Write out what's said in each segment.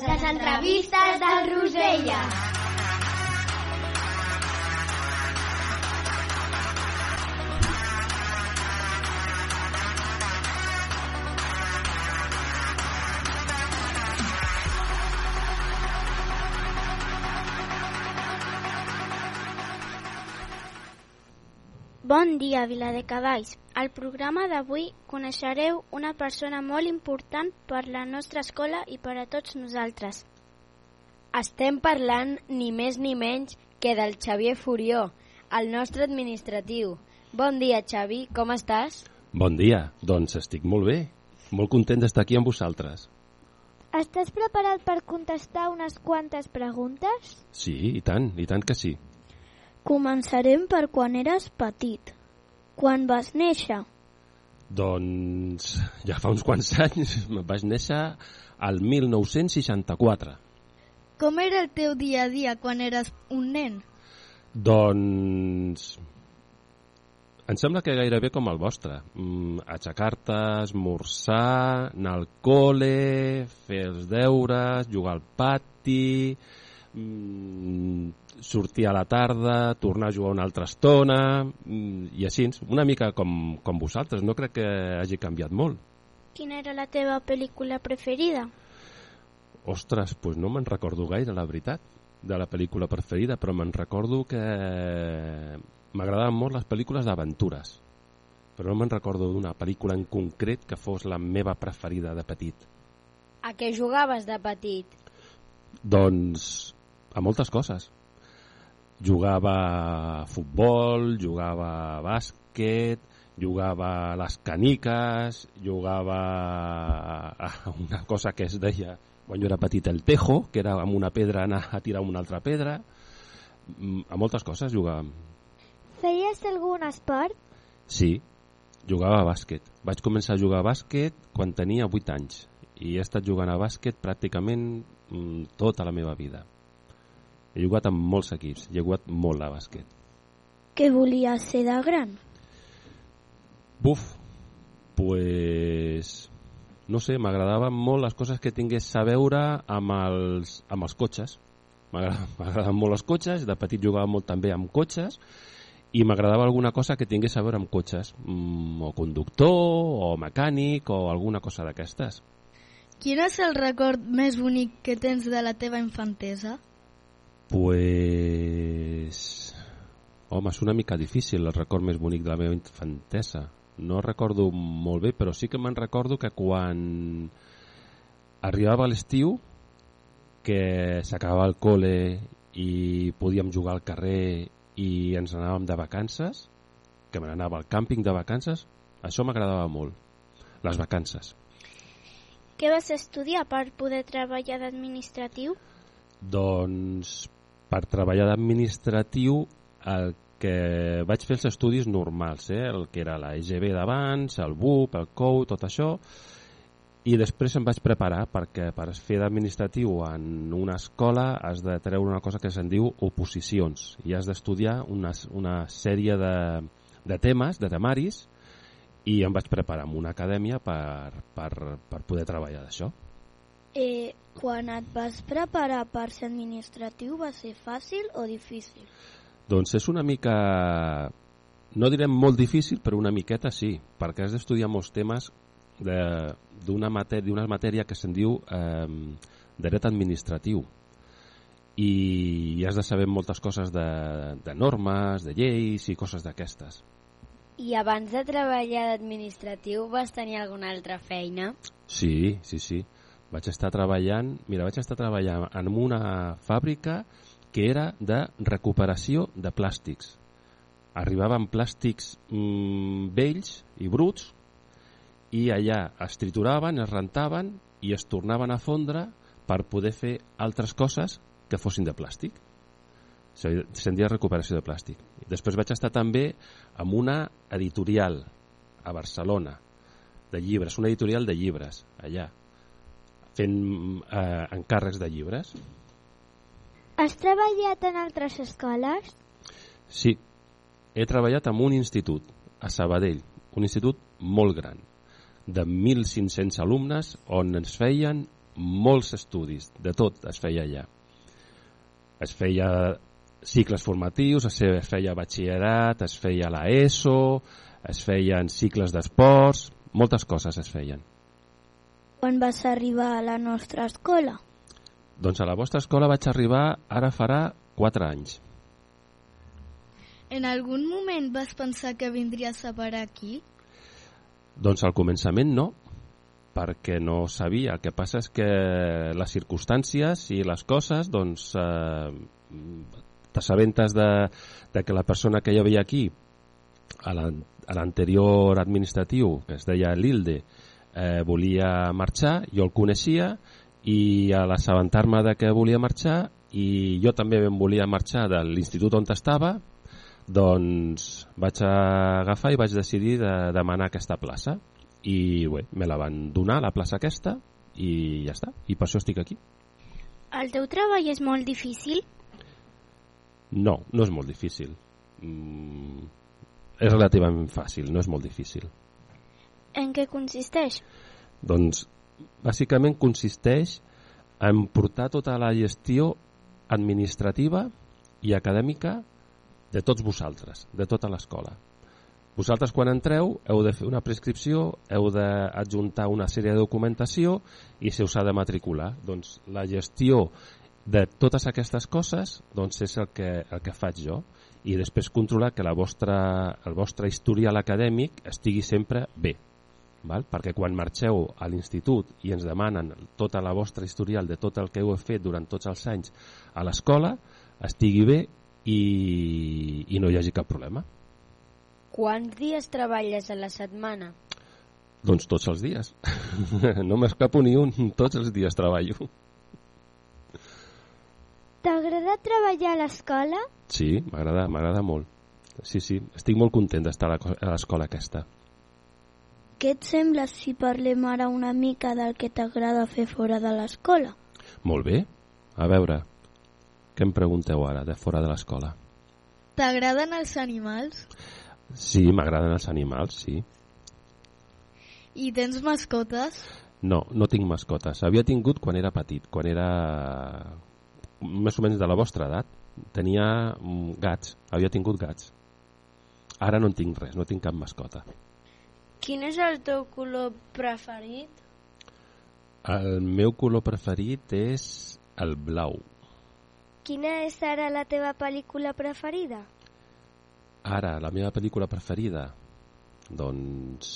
Les entrevistes del Rosella. Bon dia, Viladecavalls. Al programa d'avui coneixereu una persona molt important per la nostra escola i per a tots nosaltres. Estem parlant ni més ni menys que del Xavier Furió, el nostre administratiu. Bon dia, Xavi, com estàs? Bon dia, doncs estic molt bé. Molt content d'estar aquí amb vosaltres. Estàs preparat per contestar unes quantes preguntes? Sí, i tant, i tant que sí. Començarem per quan eres petit. Quan vas néixer? Doncs ja fa uns quants anys vaig néixer al 1964. Com era el teu dia a dia quan eres un nen? Doncs em sembla que gairebé com el vostre. Mm, Aixecar-te, esmorzar, anar al col·le, fer els deures, jugar al pati, mm, sortir a la tarda, tornar a jugar una altra estona, mm, i així, una mica com, com vosaltres. No crec que hagi canviat molt. Quina era la teva pel·lícula preferida? Ostres, doncs no me'n recordo gaire, la veritat, de la pel·lícula preferida, però me'n recordo que m'agradaven molt les pel·lícules d'aventures, però no me'n recordo d'una pel·lícula en concret que fos la meva preferida de petit. A què jugaves de petit? Doncs a moltes coses. Jugava a futbol, jugava a bàsquet, jugava a les caniques, jugava a una cosa que es deia quan jo era petit el tejo, que era amb una pedra anar a tirar una altra pedra. Mm, A moltes coses jugàvem. Feies algun esport? Sí, jugava a bàsquet. Vaig començar a jugar a bàsquet quan tenia 8 anys i he estat jugant a bàsquet pràcticament mm, tota la meva vida. He jugat amb molts equips, he jugat molt a bàsquet. Què volies ser de gran? Buf, pues... No sé, m'agradaven molt les coses que tingués a veure amb els, amb els cotxes. M'agrada- M'agraden molt els cotxes, de petit jugava molt també amb cotxes i m'agradava alguna cosa que tingués a veure amb cotxes, mm, o conductor, o mecànic, o alguna cosa d'aquestes. Quin és el record més bonic que tens de la teva infantesa? Pues... Home, és una mica difícil el record més bonic de la meva infantesa. No recordo molt bé, però sí que me'n recordo que quan arribava l'estiu, que s'acabava el col·le i podíem jugar al carrer i ens anàvem de vacances, que me n'anava al càmping de vacances, això m'agradava molt, les vacances. Què vas estudiar per poder treballar d'administratiu? Doncs per treballar d'administratiu el que vaig fer els estudis normals, eh? el que era la EGB d'abans, el BUP, el COU, tot això, i després em vaig preparar perquè per fer d'administratiu en una escola has de treure una cosa que se'n diu oposicions i has d'estudiar una, una sèrie de, de temes, de temaris, i em vaig preparar en una acadèmia per, per, per poder treballar d'això. Eh, quan et vas preparar per ser administratiu va ser fàcil o difícil? Doncs és una mica, no direm molt difícil, però una miqueta sí, perquè has d'estudiar molts temes de- d'una matèria, matèria que se'n diu eh, dret administratiu i has de saber moltes coses de, de normes, de lleis i coses d'aquestes. I abans de treballar d'administratiu vas tenir alguna altra feina? Sí, sí, sí. Vaig estar treballant, mira, vaig estar treballant en una fàbrica que era de recuperació de plàstics. Arribaven plàstics mm, vells i bruts i allà es trituraven, es rentaven i es tornaven a fondre per poder fer altres coses que fossin de plàstic. Se- Se'n deia recuperació de plàstic. Després vaig estar també amb una editorial a Barcelona de llibres, una editorial de llibres allà, fent eh, encàrrecs de llibres. Has treballat en altres escoles? Sí, he treballat en un institut, a Sabadell, un institut molt gran, de 1.500 alumnes, on ens feien molts estudis, de tot es feia allà. Es feia cicles formatius, es feia, batxillerat, es feia la ESO, es feien cicles d'esports, moltes coses es feien. Quan vas arribar a la nostra escola? Doncs a la vostra escola vaig arribar ara farà 4 anys. En algun moment vas pensar que vindries a parar aquí? Doncs al començament no, perquè no sabia. El que passa és que les circumstàncies i les coses, doncs, eh, t'assabentes de, de que la persona que hi havia aquí, a l'anterior administratiu, que es deia Lilde, eh, volia marxar, jo el coneixia, i a l'assabentar-me de que volia marxar, i jo també em volia marxar de l'institut on estava, doncs vaig agafar i vaig decidir de demanar aquesta plaça. I bé, me la van donar la plaça aquesta i ja està, i per això estic aquí. El teu treball és molt difícil? No, no és molt difícil. Mm, és relativament fàcil, no és molt difícil En què consisteix? Doncs bàsicament consisteix en portar tota la gestió administrativa i acadèmica de tots vosaltres, de tota l'escola. Vosaltres quan entreu heu de fer una prescripció, heu d'adjuntar una sèrie de documentació i se us ha de matricular. Doncs la gestió de totes aquestes coses doncs és el que, el que faig jo i després controlar que la vostra, el vostre historial acadèmic estigui sempre bé. Val? Perquè quan marxeu a l'institut i ens demanen tota la vostra historial de tot el que heu fet durant tots els anys a l'escola, estigui bé i, i no hi hagi cap problema. Quants dies treballes a la setmana? Doncs tots els dies. no m'escapo ni un, tots els dies treballo. T'agrada treballar a l'escola? Sí, m'agrada m'agrada molt. Sí, sí, estic molt content d'estar a l'escola aquesta. Què et sembla si parlem ara una mica del que t'agrada fer fora de l'escola? Molt bé. A veure, què em pregunteu ara, de fora de l'escola? T'agraden els animals? Sí, m'agraden els animals, sí. I tens mascotes? No, no tinc mascotes. Havia tingut quan era petit, quan era més o menys de la vostra edat. Tenia mm, gats, havia tingut gats. Ara no en tinc res, no tinc cap mascota. Quin és el teu color preferit? El meu color preferit és el blau. Quina és ara la teva pel·lícula preferida? Ara, la meva pel·lícula preferida? Doncs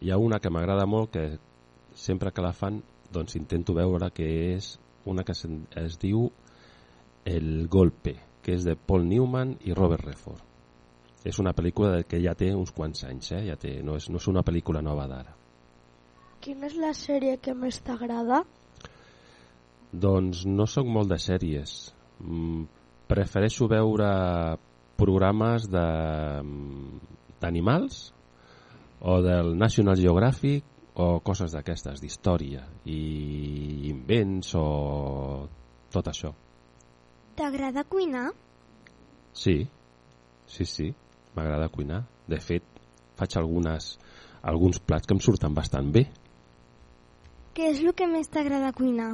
hi ha una que m'agrada molt que sempre que la fan doncs intento veure que és una que es, es diu El Golpe, que és de Paul Newman i Robert Redford. És una pel·lícula que ja té uns quants anys, eh? ja té, no, és, no és una pel·lícula nova d'ara. Quina és la sèrie que més t'agrada? Doncs no sóc molt de sèries. Mm, prefereixo veure programes d'animals o del National Geographic o coses d'aquestes, d'història i invents o tot això. T'agrada cuinar? Sí, sí, sí, m'agrada cuinar. De fet, faig algunes, alguns plats que em surten bastant bé. Què és el que més t'agrada cuinar?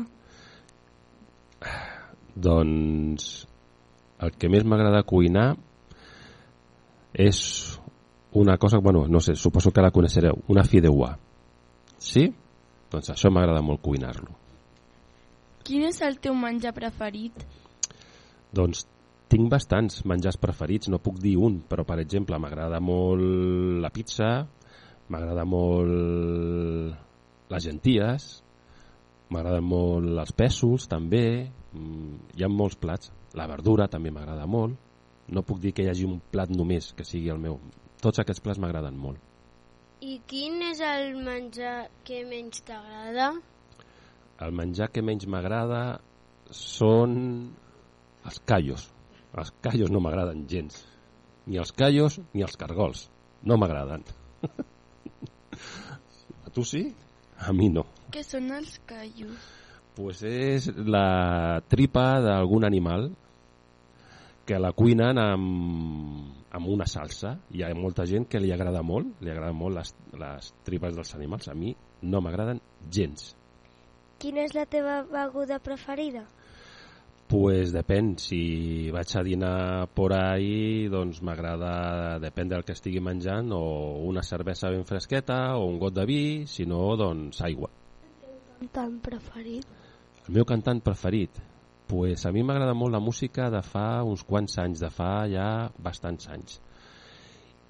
Doncs el que més m'agrada cuinar és una cosa, bueno, no sé, suposo que la coneixereu, una fideuà. Sí? Doncs això m'agrada molt cuinar-lo. Quin és el teu menjar preferit? Doncs tinc bastants menjars preferits, no puc dir un, però per exemple m'agrada molt la pizza, m'agrada molt les genties, m'agraden molt els pèsols també, mm, hi ha molts plats, la verdura també m'agrada molt, no puc dir que hi hagi un plat només que sigui el meu, tots aquests plats m'agraden molt. I quin és el menjar que menys t'agrada? El menjar que menys m'agrada són els callos. Els callos no m'agraden gens. Ni els callos ni els cargols. No m'agraden. A tu sí? A mi no. Què són els callos? Pues és la tripa d'algun animal que la cuinen amb, amb una salsa. Hi ha molta gent que li agrada molt, li agrada molt les, les tripes dels animals. A mi no m'agraden gens. Quina és la teva beguda preferida? Pues depèn, si vaig a dinar por ahí, doncs m'agrada, depèn del que estigui menjant, o una cervesa ben fresqueta, o un got de vi, si no, doncs aigua. Cantant preferit? El meu cantant preferit? Pues a mi m'agrada molt la música de fa uns quants anys, de fa ja bastants anys.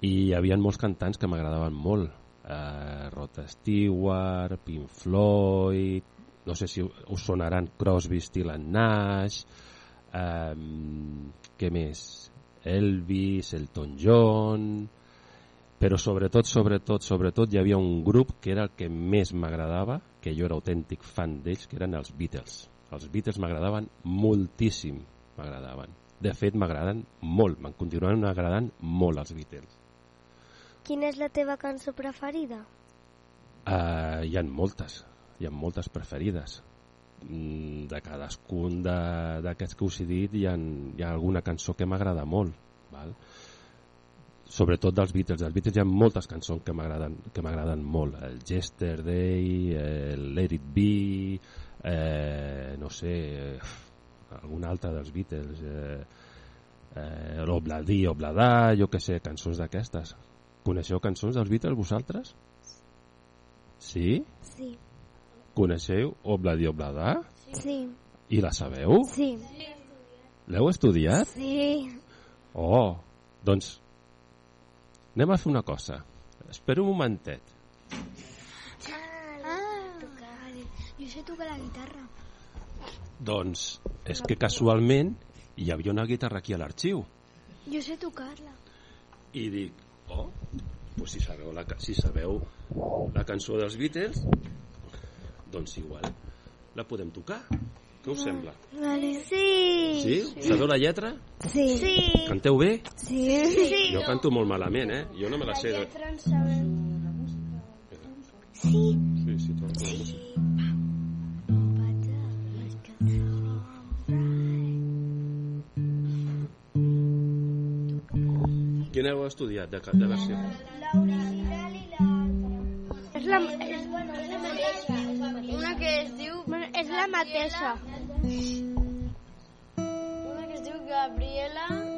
I hi havia molts cantants que m'agradaven molt. Eh, Rod Stewart, Pink Floyd, no sé si us sonaran Crosby, Still and Nash, eh, què més? Elvis, Elton John, però sobretot, sobretot, sobretot hi havia un grup que era el que més m'agradava, que jo era autèntic fan d'ells, que eren els Beatles. Els Beatles m'agradaven moltíssim, m'agradaven. De fet, m'agraden molt, me'n continuen agradant molt els Beatles. Quina és la teva cançó preferida? Uh, hi han moltes, hi ha moltes preferides. Mm, De cadascun d'aquests que us he dit hi ha, hi ha alguna cançó que m'agrada molt. Val? Sobretot dels Beatles. Dels Beatles hi ha moltes cançons que m'agraden molt. El Yesterday, el Let It Be, eh, no sé, eh, algun altre dels Beatles, eh, eh, l'Obladí, Obladà, jo que sé, cançons d'aquestes. Coneixeu cançons dels Beatles vosaltres? Sí? Sí. Coneixeu Obladi Obladà? Sí. I la sabeu? Sí. L'heu estudiat? Sí. Oh, doncs anem a fer una cosa. Espera un momentet. Jo sé tocar la guitarra. Doncs és que casualment hi havia una guitarra aquí a l'arxiu Jo sé tocar-la. i dic, oh, pues si sabeu la, si sabeu la cançó dels Beatles, doncs igual la podem tocar. Què us sembla? Vale. Sí. Sí? Sabeu la lletra? Sí. Sí. Canteu bé? Sí. sí. Jo canto molt malament, eh? Jo no me la sé. De... Sí. Sí, sí, tot. Sí. Quin heu estudiat de, de versió? És la, és, una que es diu... Bueno, és la mateixa. Una que es diu Gabriela... Gabriela...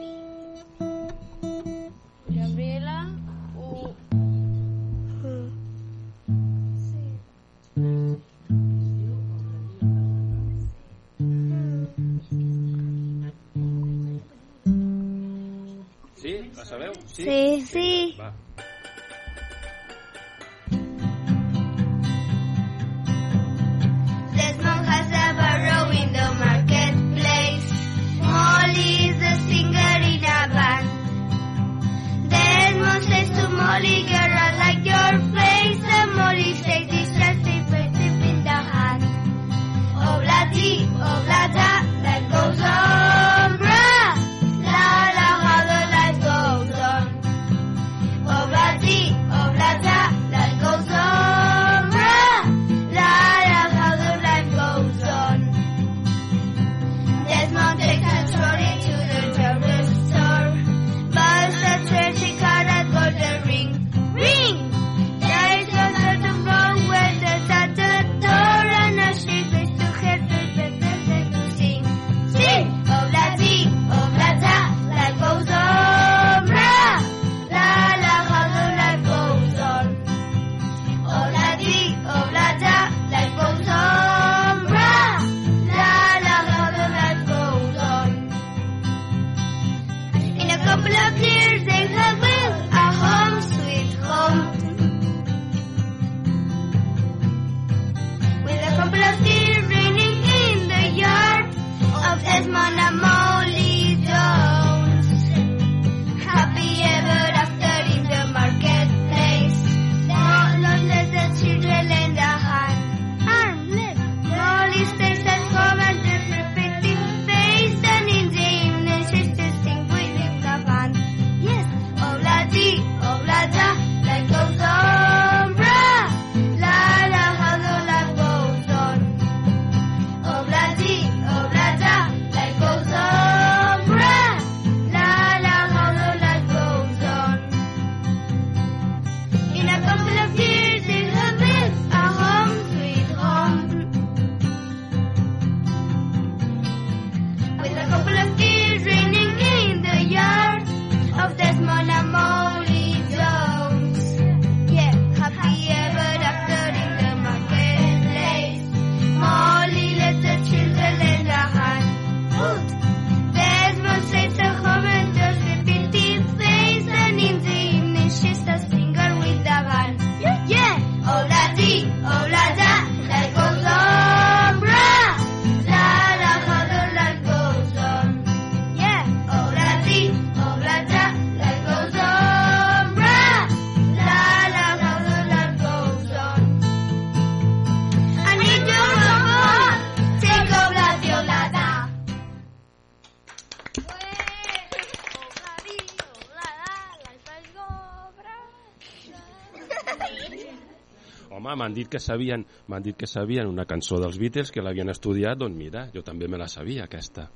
m'han dit que sabien, m'han dit que sabien una cançó dels Beatles que l'havien estudiat, doncs mira, jo també me la sabia aquesta.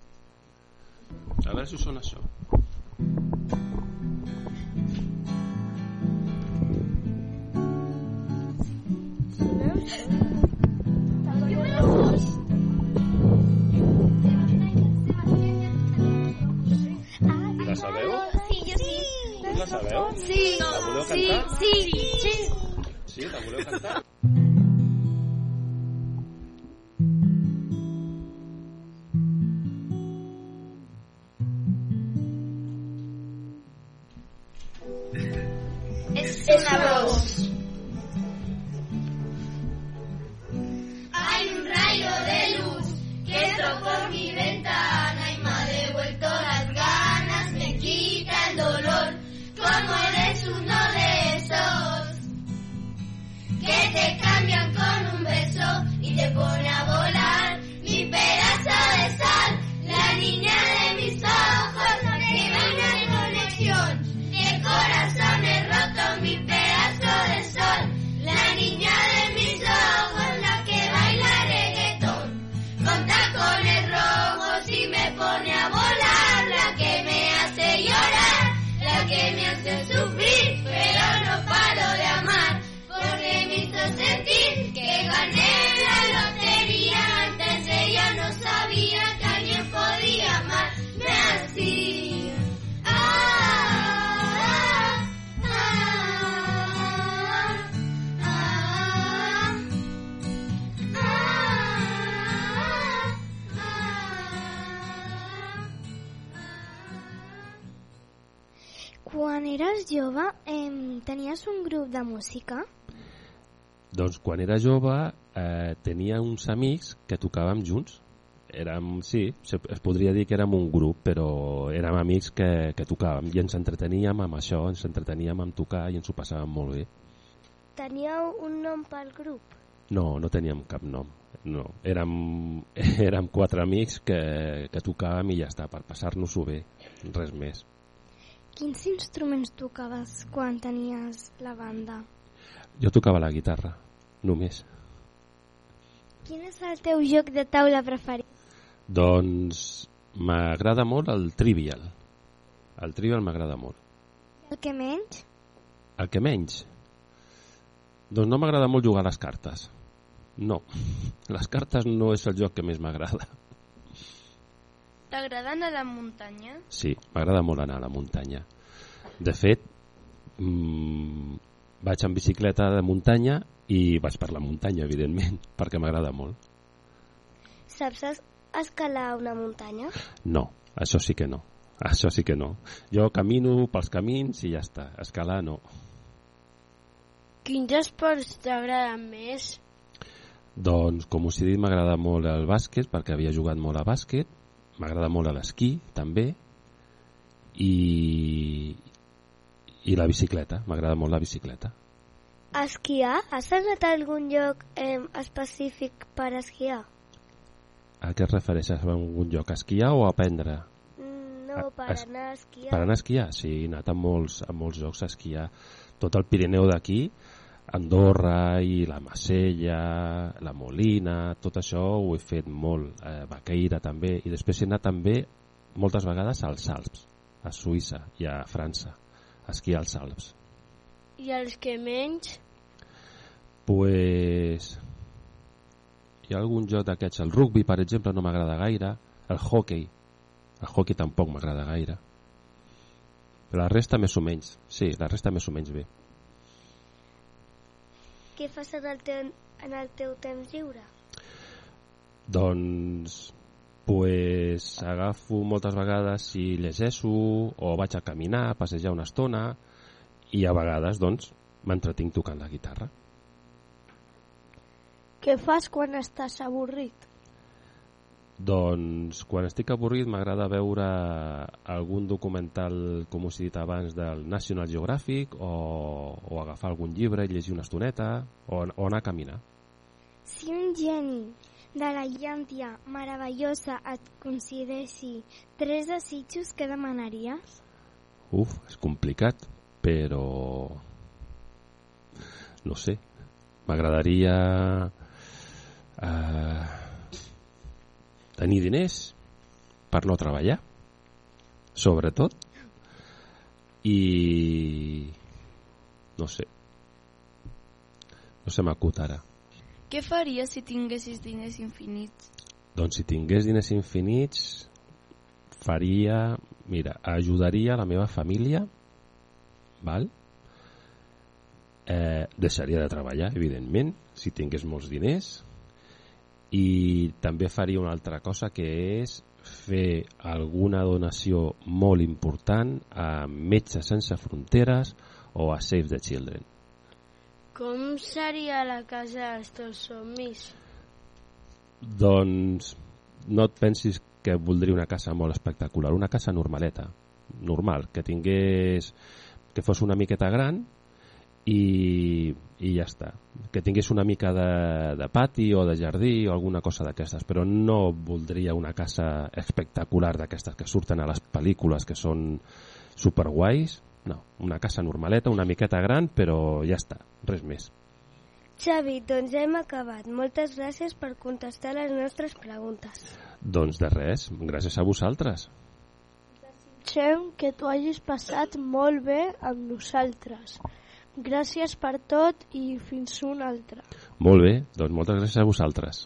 A veure si us sona això. La sabeu? Sí, jo sí. La sabeu? Sí. La voleu Sí, cantar? sí, sí. Sí, la voleu cantar? Música? Doncs quan era jove eh, tenia uns amics que tocàvem junts. Érem, sí, es podria dir que érem un grup, però érem amics que, que tocàvem i ens entreteníem amb això, ens entreteníem amb tocar i ens ho passàvem molt bé. Teníeu un nom pel grup? No, no teníem cap nom. No, érem, érem quatre amics que, que tocàvem i ja està, per passar-nos-ho bé, res més. Quins instruments tocaves quan tenies la banda? Jo tocava la guitarra, només. Quin és el teu joc de taula preferit? Doncs m'agrada molt el Trivial. El Trivial m'agrada molt. El que menys? El que menys? Doncs no m'agrada molt jugar a les cartes. No, les cartes no és el joc que més m'agrada. T'agrada anar a la muntanya? Sí, m'agrada molt anar a la muntanya. De fet, mmm, vaig en bicicleta de muntanya i vaig per la muntanya, evidentment, perquè m'agrada molt. Saps es- escalar una muntanya? No, això sí que no. Això sí que no. Jo camino pels camins i ja està. Escalar no. Quins esports t'agraden més? Doncs, com us he dit, m'agrada molt el bàsquet, perquè havia jugat molt a bàsquet. M'agrada molt l'esquí, també. I, I la bicicleta. M'agrada molt la bicicleta. Esquiar? Has anat a algun lloc eh, específic per esquiar? A què es refereixes? A algun lloc? A esquiar o a aprendre? Mm, No, A- per es- anar a esquiar. Per anar a esquiar? Sí, he anat a molts, a molts llocs a esquiar. Tot el Pirineu d'aquí, Andorra i la Macella, la Molina, tot això ho he fet molt. Eh, Baqueira també. I després he anat també moltes vegades als Alps, a Suïssa i a França, a esquiar als Alps. I els que menys? Pues... Hi ha algun joc d'aquests. El rugby, per exemple, no m'agrada gaire. El hockey. El hockey tampoc m'agrada gaire. Però la resta més o menys. Sí, la resta més o menys bé. Què fas en el, teu, en el teu temps lliure? Doncs pues, agafo moltes vegades i llegeixo o vaig a caminar, a passejar una estona i a vegades doncs m'entretinc tocant la guitarra. Què fas quan estàs avorrit? Doncs quan estic avorrit m'agrada veure algun documental, com us he dit abans, del National Geographic o, o agafar algun llibre i llegir una estoneta o, o anar a caminar. Si un geni de la llàntia meravellosa et concedeixi tres desitjos, què demanaries? Uf, és complicat, però... No sé. m'agradaria eh, tenir diners per no treballar, sobretot, i no sé, no se m'acut ara. Què faries si tinguessis diners infinits? Doncs si tingués diners infinits faria, mira, ajudaria la meva família, val? Eh, deixaria de treballar, evidentment, si tingués molts diners, i també faria una altra cosa que és fer alguna donació molt important a Metges Sense Fronteres o a Save the Children. Com seria la casa dels teus somnis? Doncs no et pensis que voldria una casa molt espectacular, una casa normaleta, normal, que tingués que fos una miqueta gran i, i ja està. Que tingués una mica de, de pati o de jardí o alguna cosa d'aquestes, però no voldria una casa espectacular d'aquestes que surten a les pel·lícules que són superguais, no, una casa normaleta, una miqueta gran, però ja està, res més. Xavi, doncs hem acabat. Moltes gràcies per contestar les nostres preguntes. Doncs de res, gràcies a vosaltres. Desitgem que t'ho hagis passat molt bé amb nosaltres. Gràcies per tot i fins un altre. Molt bé, doncs moltes gràcies a vosaltres.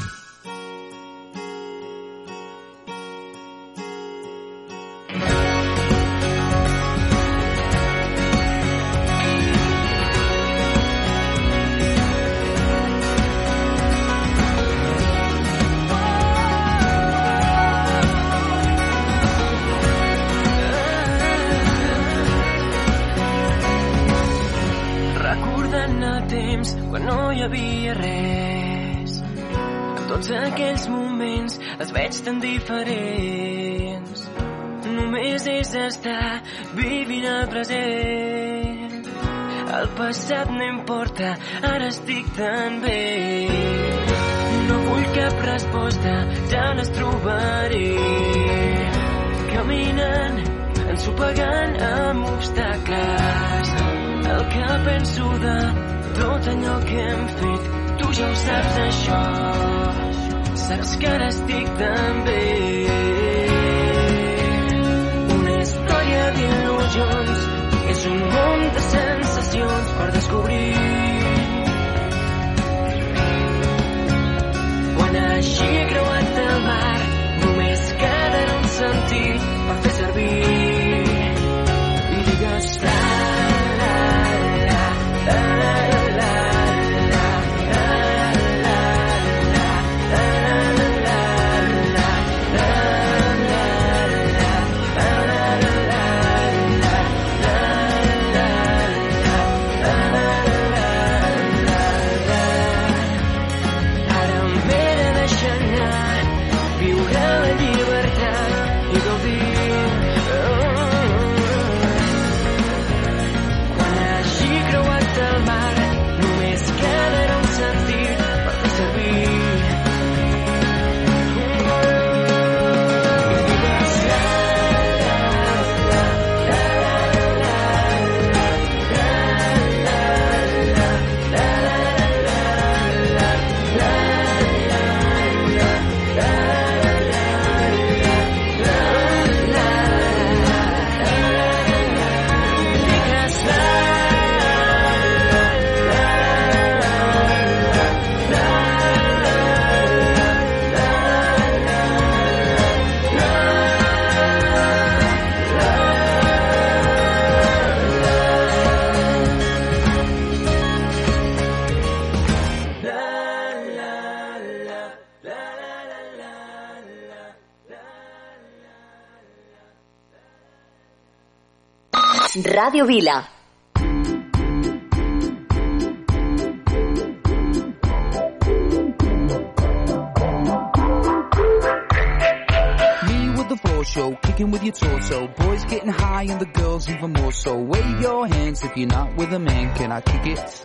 Passat no importa, ara estic tan bé. No vull cap resposta, ja les trobaré. Caminant, ensopegant amb obstacles. El que penso de tot allò que hem fet, tu ja ho saps això. Saps que ara estic tan bé. Una història d'il·lusions és un món de sensacions para servir. Ràdio Vila. Me with the floor show, kicking with your torso. Boys getting high and the girls even more so. Wave your hands if you're not with a man. Can I kick it?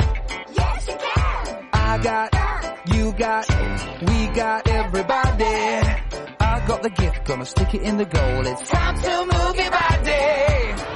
Yes, you can. I got, you got, we got everybody. I got the gift, gonna stick it in the goal. It's time to move your body.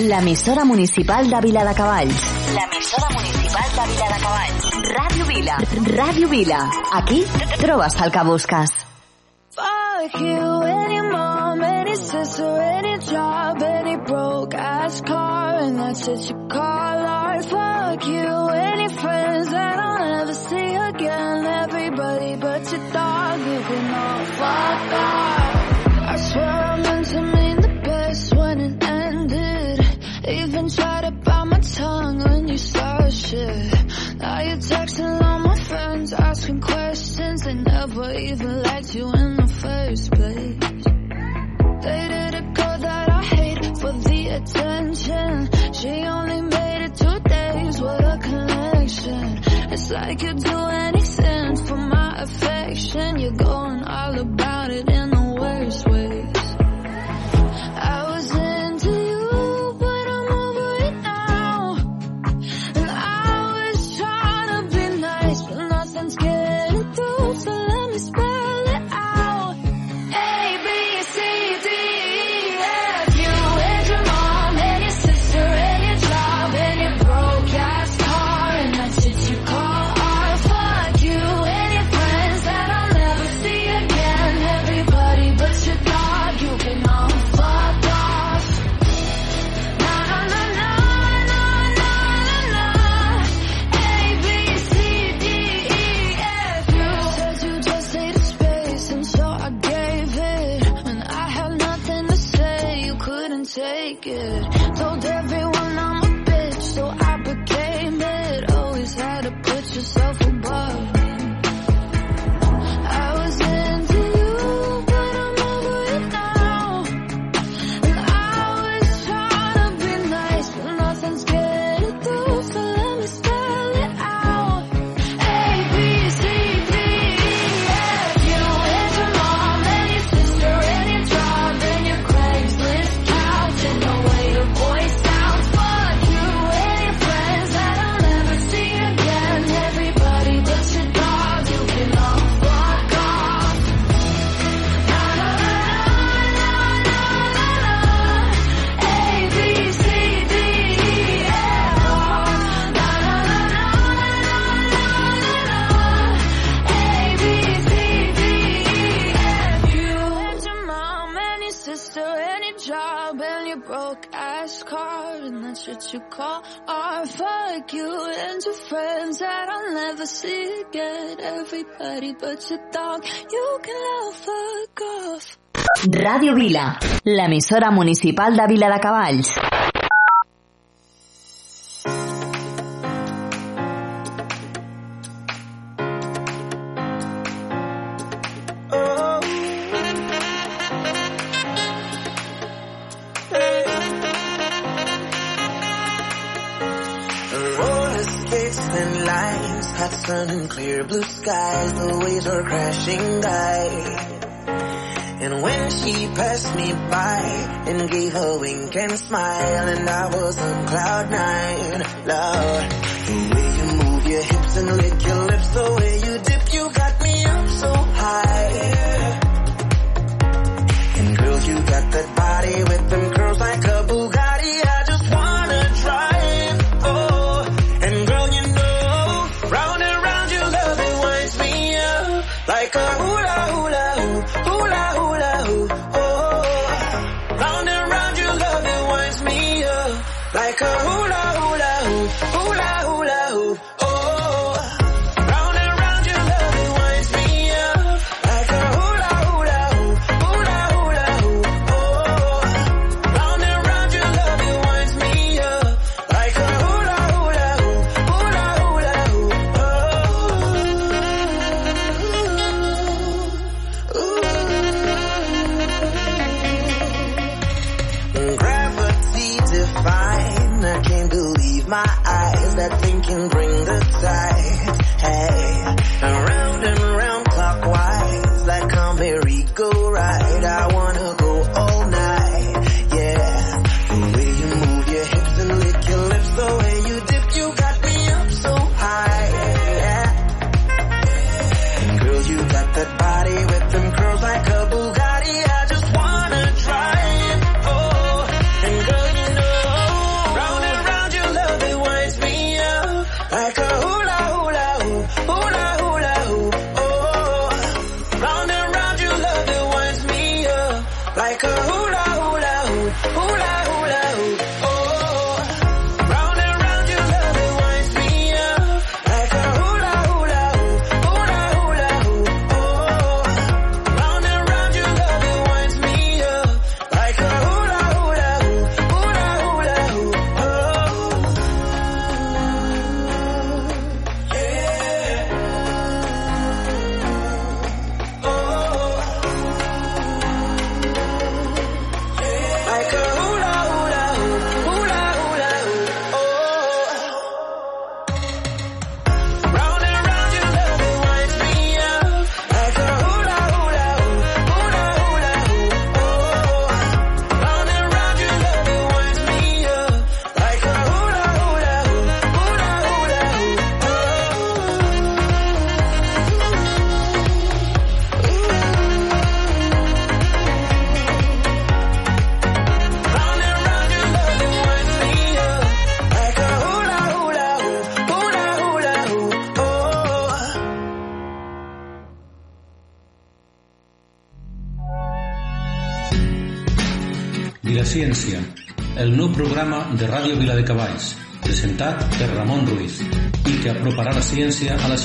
L'emissora municipal de Vila de Cavalls. L'emissora municipal de Vila de Cavalls. Ràdio Vila. Ràdio Vila. Aquí trobes el que busques. Fuck you, any mom, any sister, any job, any broke ass car, and that's what they never even liked you in the first place. They did a girl that I hate for the attention. She only made it two days. What a connection. It's like you'd do anything for my affection. You're going all about it in the you call or fuck you and your friends that I'll never see again. Everybody but your dog, you can all fuck off. Radio Vila, l'emissora municipal de Vila de Cavalls. sun and clear blue skies, the waves are crashing by. And when she passed me by and gave a wink and smile, and I was on cloud nine, Love The way you move your hips and lick your lips away.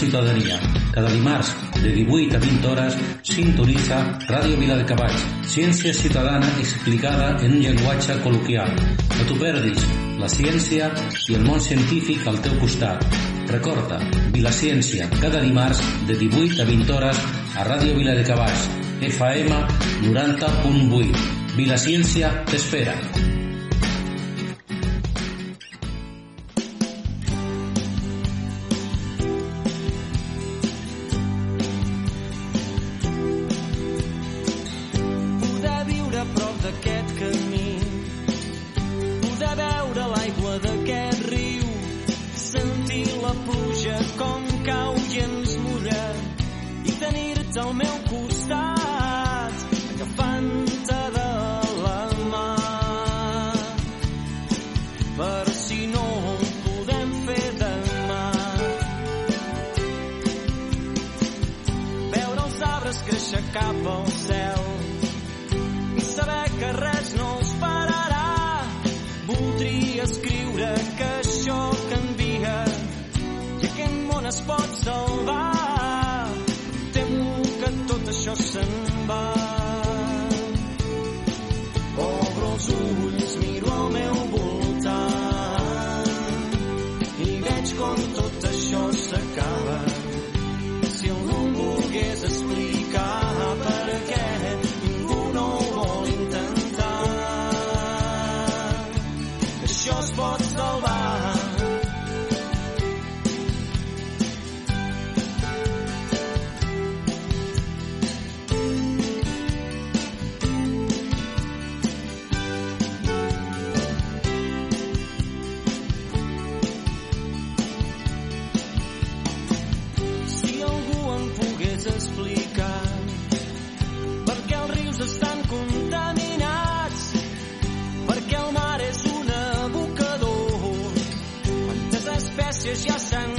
ciutadania. Cada dimarts, de 18 a 20 hores, sintonitza Ràdio Vila de Cavalls, ciència ciutadana explicada en un llenguatge col·loquial. No t'ho perdis, la ciència i el món científic al teu costat. Recorda, Vila Ciència, cada dimarts, de 18 a 20 hores, a Ràdio Vila de Cavalls, FM 90.8. Vilaciencia t'espera. This your son.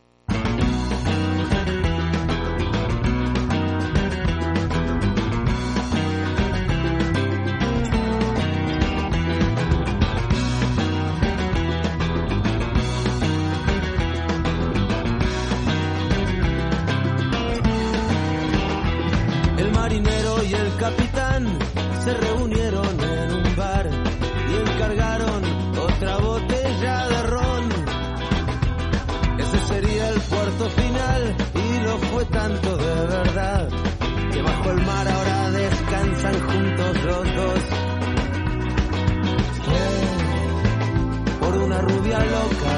rubia loca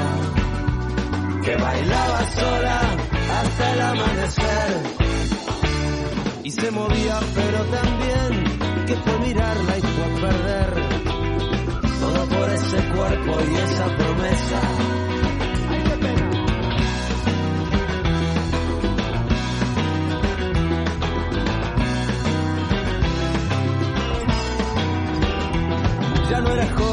que bailaba sola hasta el amanecer y se movía pero también que fue mirarla y fue perder todo por ese cuerpo y esa promesa ya no eres joven.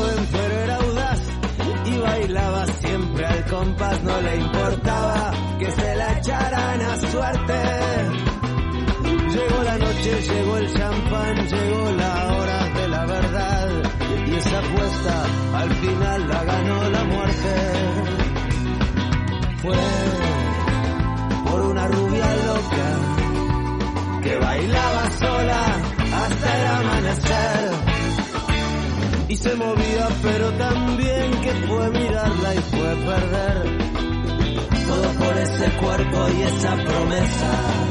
no le importaba que se la echaran a suerte. Llegó la noche, llegó el champán, llegó la hora de la verdad. Y esa apuesta al final la ganó la muerte. Fue y se movía, pero también que fue mirarla y fue perder todo por ese cuerpo y esa promesa.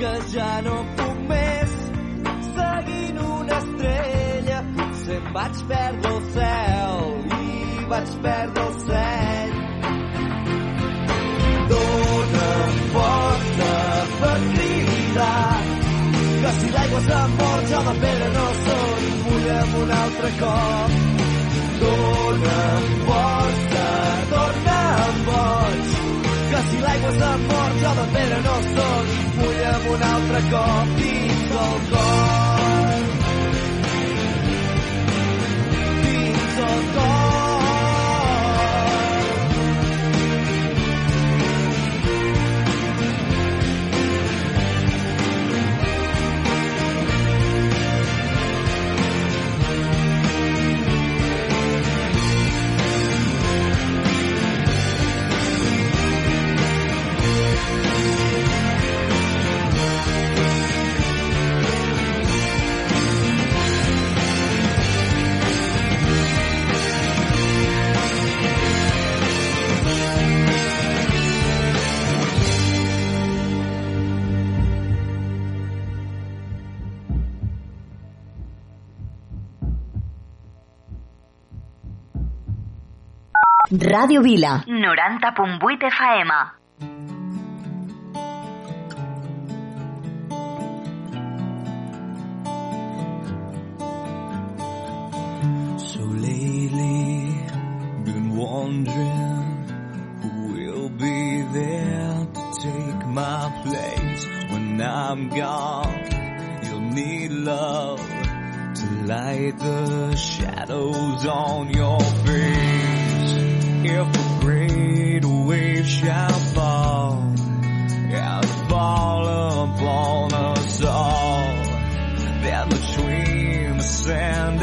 Que ja no puc més. Seguint una estrella, potser em vaig perdre el cel i vaig perdre el seny. Dóna'm força per cridar que si l'aigua se'n vol jo de pedra no soc mulla'm un altre cop Dóna'm força, torna'm boig que si l'aigua se'n vol jo de pedra no soc mulla'm un altre cop dins el cor Ràdio Vila. 90.8 FM. So lately, been wondering who will be there to take my place when I'm gone. You'll need love to light the shadows on your face. If a great wave shall fall. Fall upon us all, then between the sand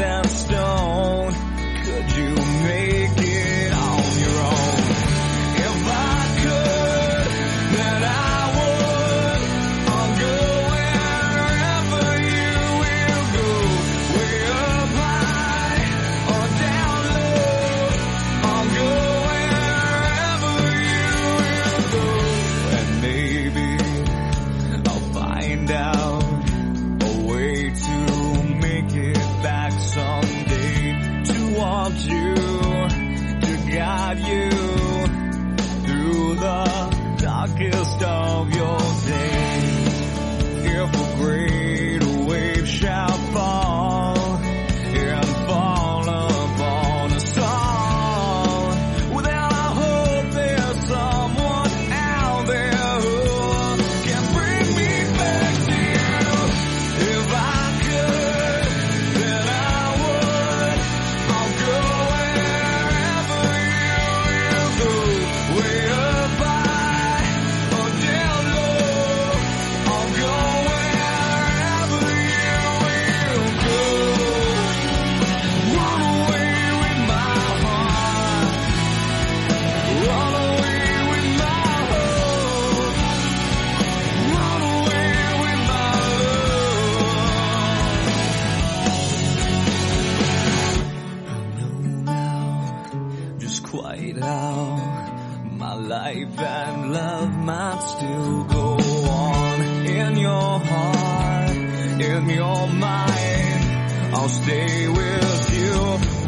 your heart, in your mind. I'll stay with you.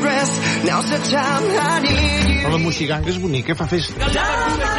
breast. Now's the time I need you. La Moxiganga és bonic, eh? fa festa. Ja, ja, ja.